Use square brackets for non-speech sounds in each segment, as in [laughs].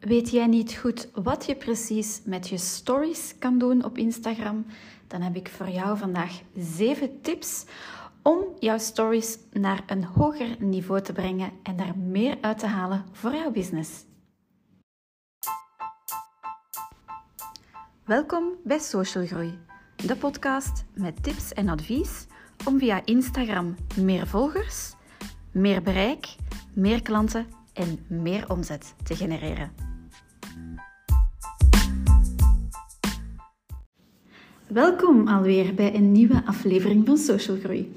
Weet jij niet goed wat je precies met je stories kan doen op Instagram? Dan heb ik voor jou vandaag 7 tips om jouw stories naar een hoger niveau te brengen en daar meer uit te halen voor jouw business. Welkom bij Social Groei, de podcast met tips en advies om via Instagram meer volgers, meer bereik, meer klanten en meer omzet te genereren. Welkom alweer bij een nieuwe aflevering van Social Groei.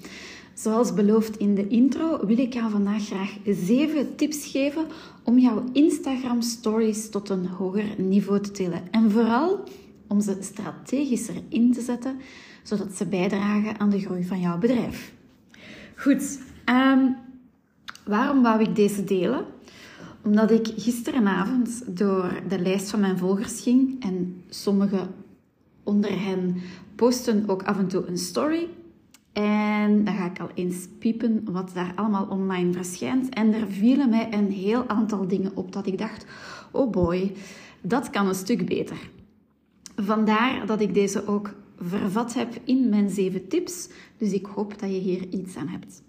Zoals beloofd in de intro wil ik jou vandaag graag 7 tips geven om jouw Instagram stories tot een hoger niveau te tillen. En vooral om ze strategischer in te zetten, zodat ze bijdragen aan de groei van jouw bedrijf. Goed, ehm, waarom wou ik deze delen? Omdat ik gisterenavond door de lijst van mijn volgers ging en sommige onder hen posten ook af en toe een story. En dan ga ik al eens piepen wat daar allemaal online verschijnt. En er vielen mij een heel aantal dingen op dat ik dacht: oh boy, dat kan een stuk beter. Vandaar dat ik deze ook vervat heb in mijn zeven tips. Dus ik hoop dat je hier iets aan hebt.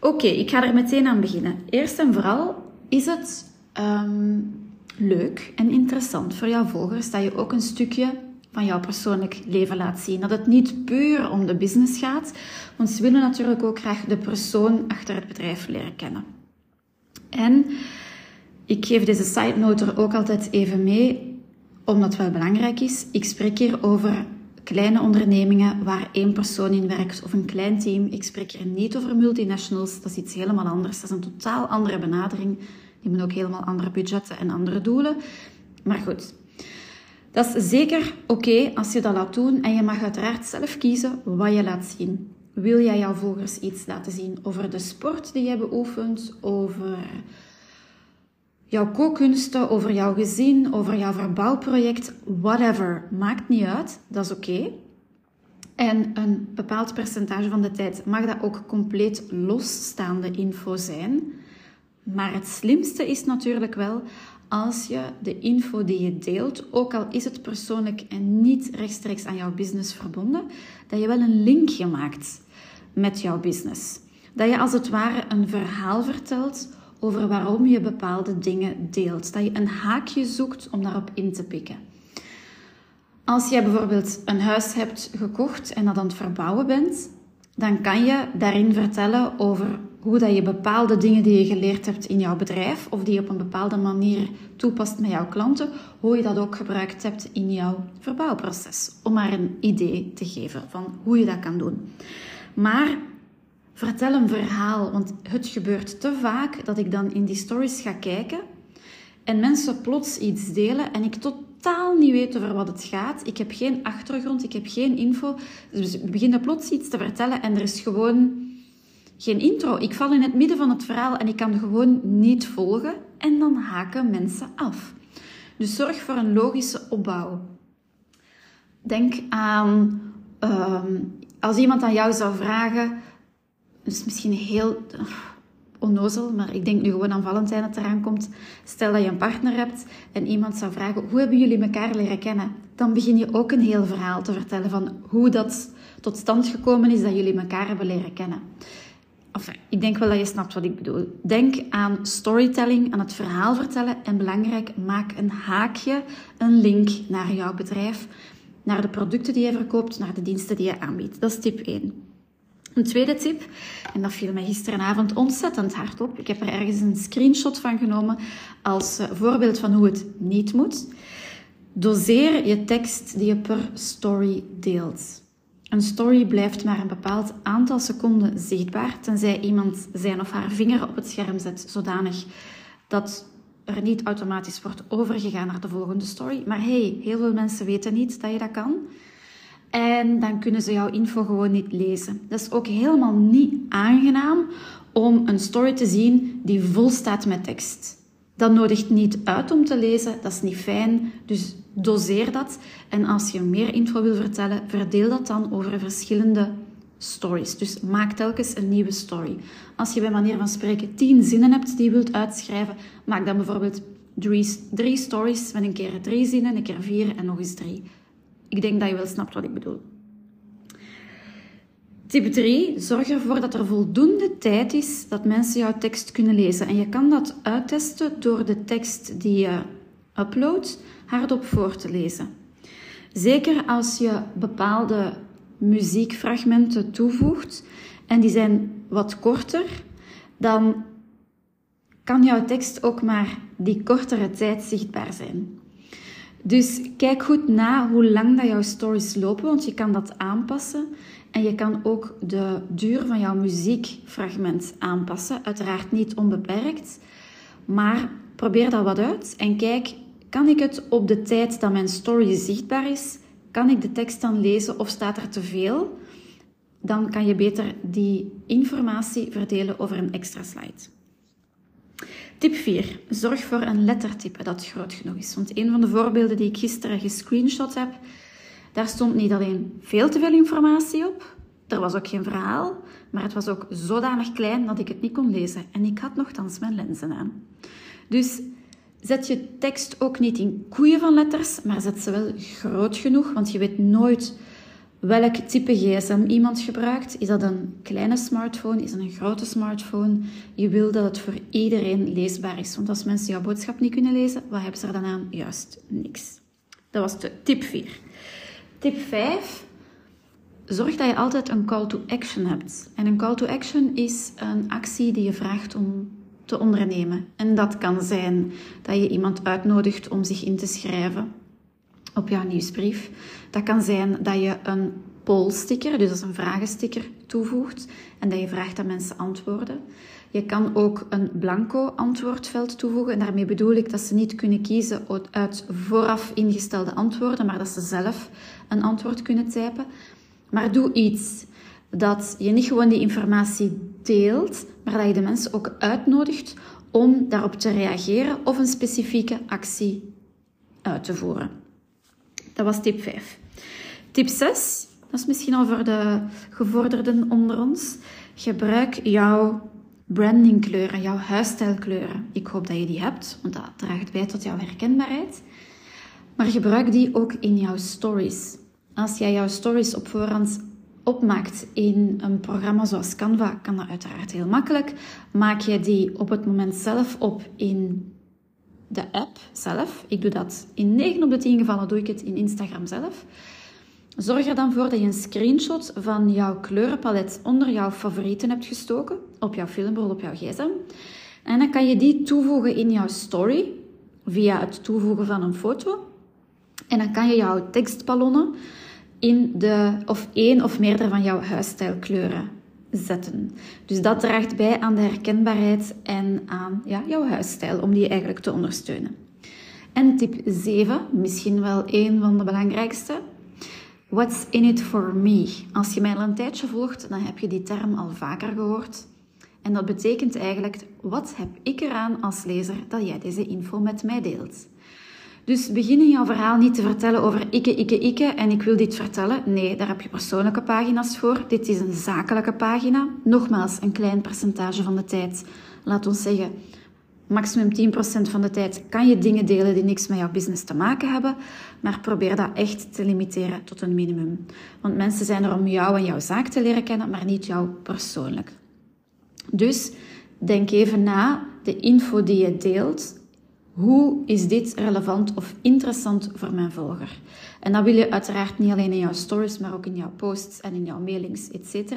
Oké, ik ga er meteen aan beginnen. Eerst en vooral is het ehm, leuk en interessant voor jouw volgers dat je ook een stukje van jouw persoonlijk leven laat zien. Dat het niet puur om de business gaat, want ze willen natuurlijk ook graag de persoon achter het bedrijf leren kennen. En ik geef deze side note er ook altijd even mee, omdat het wel belangrijk is. Ik spreek hier over kleine ondernemingen waar één persoon in werkt of een klein team. Ik spreek hier niet over multinationals, dat is iets helemaal anders. Dat is een totaal andere benadering. Die hebben ook helemaal andere budgetten en andere doelen. Maar goed, dat is zeker oké als je dat laat doen en je mag uiteraard zelf kiezen wat je laat zien. Wil jij jouw volgers iets laten zien over de sport die jij beoefent, over jouw kookkunsten, over jouw gezin, over jouw verbouwproject, whatever, maakt niet uit, dat is oké. En een bepaald percentage van de tijd mag dat ook compleet losstaande info zijn. Maar het slimste is natuurlijk wel als je de info die je deelt, ook al is het persoonlijk en niet rechtstreeks aan jouw business verbonden, dat je wel een linkje maakt met jouw business. Dat je als het ware een verhaal vertelt over waarom je bepaalde dingen deelt. Dat je een haakje zoekt om daarop in te pikken. Als jij bijvoorbeeld een huis hebt gekocht en dat aan het verbouwen bent, dan kan je daarin vertellen over hoe dat je bepaalde dingen die je geleerd hebt in jouw bedrijf of die je op een bepaalde manier toepast met jouw klanten, hoe je dat ook gebruikt hebt in jouw verbouwproces. Om maar een idee te geven van hoe je dat kan doen. Maar vertel een verhaal, want het gebeurt te vaak dat ik dan in die stories ga kijken en mensen plots iets delen en ik totaal niet weet over wat het gaat. Ik heb geen achtergrond, ik heb geen info. Dus ik begin plots iets te vertellen en er is gewoon geen intro. Ik val in het midden van het verhaal en ik kan gewoon niet volgen en dan haken mensen af. Dus zorg voor een logische opbouw. Denk aan ehm, als iemand aan jou zou vragen, is misschien heel [laughs] onnozel, maar ik denk nu gewoon aan Valentijn dat eraan komt. Stel dat je een partner hebt en iemand zou vragen, hoe hebben jullie elkaar leren kennen? Dan begin je ook een heel verhaal te vertellen van hoe dat tot stand gekomen is dat jullie elkaar hebben leren kennen. Ik denk wel dat je snapt wat ik bedoel. Denk aan storytelling, aan het verhaal vertellen. En belangrijk, maak een haakje, een link naar jouw bedrijf, naar de producten die je verkoopt, naar de diensten die je aanbiedt. Dat is tip 1. Een tweede tip, en dat viel mij gisteravond ontzettend hard op. Ik heb er ergens een screenshot van genomen als eh, voorbeeld van hoe het niet moet. Doseer je tekst die je per story deelt. Een story blijft maar een bepaald aantal seconden zichtbaar, tenzij iemand zijn of haar vinger op het scherm zet, zodanig dat er niet automatisch wordt overgegaan naar de volgende story. Maar hey, heel veel mensen weten niet dat je dat kan. En dan kunnen ze jouw info gewoon niet lezen. Dat is ook helemaal niet aangenaam om een story te zien die vol staat met tekst. Dat nodigt niet uit om te lezen, dat is niet fijn. Dus doseer dat. En als je meer info wil vertellen, verdeel dat dan over verschillende stories. Dus maak telkens een nieuwe story. Als je bij manier van spreken tien zinnen hebt die je wilt uitschrijven, maak dan bijvoorbeeld drie, drie stories met een keer drie zinnen, een keer vier en nog eens drie. Ik denk dat je wel snapt wat ik bedoel. Tip 3. Zorg ervoor dat er voldoende tijd is dat mensen jouw tekst kunnen lezen. En je kan dat uittesten door de tekst die je uploadt hardop voor te lezen. Zeker als je bepaalde muziekfragmenten toevoegt en die zijn wat korter, dan kan jouw tekst ook maar die kortere tijd zichtbaar zijn. Dus kijk goed na hoe lang dat jouw stories lopen, want je kan dat aanpassen. En je kan ook de duur van jouw muziekfragment aanpassen. Uiteraard niet onbeperkt, maar probeer dat wat uit en kijk, kan ik het op de tijd dat mijn story zichtbaar is, kan ik de tekst dan lezen of staat er te veel? Dan kan je beter die informatie verdelen over een extra slide. Tip 4. Zorg voor een lettertype dat groot genoeg is. Want een van de voorbeelden die ik gisteren gescreenshot heb, daar stond niet alleen veel te veel informatie op, er was ook geen verhaal, maar het was ook zodanig klein dat ik het niet kon lezen. En ik had nogthans mijn lenzen aan. Dus zet je tekst ook niet in koeien van letters, maar zet ze wel groot genoeg, want je weet nooit welk type gsm iemand gebruikt. Is dat een kleine smartphone? Is dat een grote smartphone? Je wil dat het voor iedereen leesbaar is. Want als mensen jouw boodschap niet kunnen lezen, wat hebben ze er dan aan? Juist niks. Dat was de tip 4. Tip 5. Zorg dat je altijd een call to action hebt. En een call to action is een actie die je vraagt om te ondernemen. En dat kan zijn dat je iemand uitnodigt om zich in te schrijven op jouw nieuwsbrief. Dat kan zijn dat je een pollsticker, dus een vragensticker, toevoegt en dat je vraagt dat mensen antwoorden. Je kan ook een blanco antwoordveld toevoegen en daarmee bedoel ik dat ze niet kunnen kiezen uit vooraf ingestelde antwoorden, maar dat ze zelf een antwoord kunnen typen. Maar doe iets dat je niet gewoon die informatie deelt, maar dat je de mensen ook uitnodigt om daarop te reageren of een specifieke actie uit te voeren. Dat was tip 5. Tip 6, dat is misschien al voor de gevorderden onder ons. Gebruik jouw brandingkleuren, jouw huisstijlkleuren. Ik hoop dat je die hebt, want dat draagt bij tot jouw herkenbaarheid. Maar gebruik die ook in jouw stories. Als jij jouw stories op voorhand opmaakt in een programma zoals Canva, kan dat uiteraard heel makkelijk. Maak je die op het moment zelf op in de app zelf. Ik doe dat in 9 op de 10 gevallen doe ik het in Instagram zelf. Zorg er dan voor dat je een screenshot van jouw kleurenpalet onder jouw favorieten hebt gestoken, op jouw filmrol, op jouw gsm. En dan kan je die toevoegen in jouw story via het toevoegen van een foto. En dan kan je jouw tekstballonnen in de, of één of meerdere van jouw huisstijlkleuren zetten. Dus dat draagt bij aan de herkenbaarheid en aan ja, jouw huisstijl, om die eigenlijk te ondersteunen. En tip 7, misschien wel een van de belangrijkste. What's in it for me? Als je mij al een tijdje volgt, dan heb je die term al vaker gehoord. En dat betekent eigenlijk, wat heb ik eraan als lezer dat jij deze info met mij deelt? Dus begin in jouw verhaal niet te vertellen over ikke, ikke, ikke en ik wil dit vertellen. Nee, daar heb je persoonlijke pagina's voor. Dit is een zakelijke pagina. Nogmaals, een klein percentage van de tijd. Laat ons zeggen, maximum 10% van de tijd kan je dingen delen die niks met jouw business te maken hebben. Maar probeer dat echt te limiteren tot een minimum. Want mensen zijn er om jou en jouw zaak te leren kennen, maar niet jou persoonlijk. Dus denk even na, de info die je deelt, hoe is dit relevant of interessant voor mijn volger? En dat wil je uiteraard niet alleen in jouw stories, maar ook in jouw posts en in jouw mailings, etc.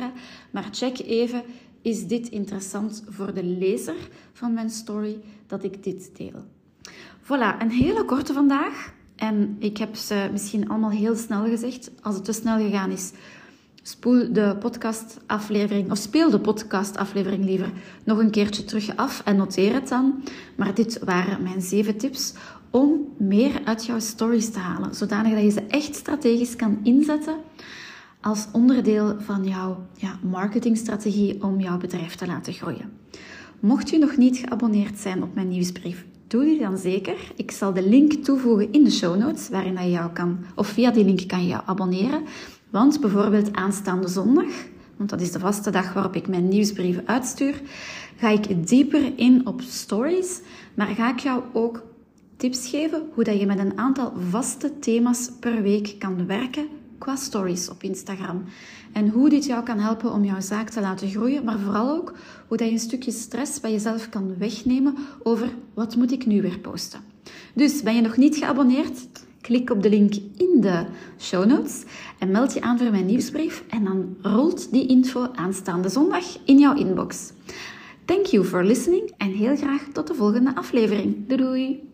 Maar check even, is dit interessant voor de lezer van mijn story dat ik dit deel? Voilà, een hele korte vandaag. En ik heb ze misschien allemaal heel snel gezegd. Als het te snel gegaan is, spoel de podcastaflevering, of speel de podcastaflevering liever nog een keertje terug af en noteer het dan. Maar dit waren mijn zeven tips om meer uit jouw stories te halen, zodanig dat je ze echt strategisch kan inzetten als onderdeel van jouw ja, marketingstrategie om jouw bedrijf te laten groeien. Mocht je nog niet geabonneerd zijn op mijn nieuwsbrief, doe die dan zeker. Ik zal de link toevoegen in de show notes, waarin je jou kan, of via die link kan je jou abonneren. Want bijvoorbeeld aanstaande zondag, want dat is de vaste dag waarop ik mijn nieuwsbrieven uitstuur, ga ik dieper in op stories, maar ga ik jou ook tips geven hoe dat je met een aantal vaste thema's per week kan werken qua stories op Instagram. En hoe dit jou kan helpen om jouw zaak te laten groeien, maar vooral ook hoe dat je een stukje stress bij jezelf kan wegnemen over wat moet ik nu weer posten. Dus ben je nog niet geabonneerd? Klik op de link in de show notes en meld je aan voor mijn nieuwsbrief en dan rolt die info aanstaande zondag in jouw inbox. Thank you for listening en heel graag tot de volgende aflevering. Doei doei!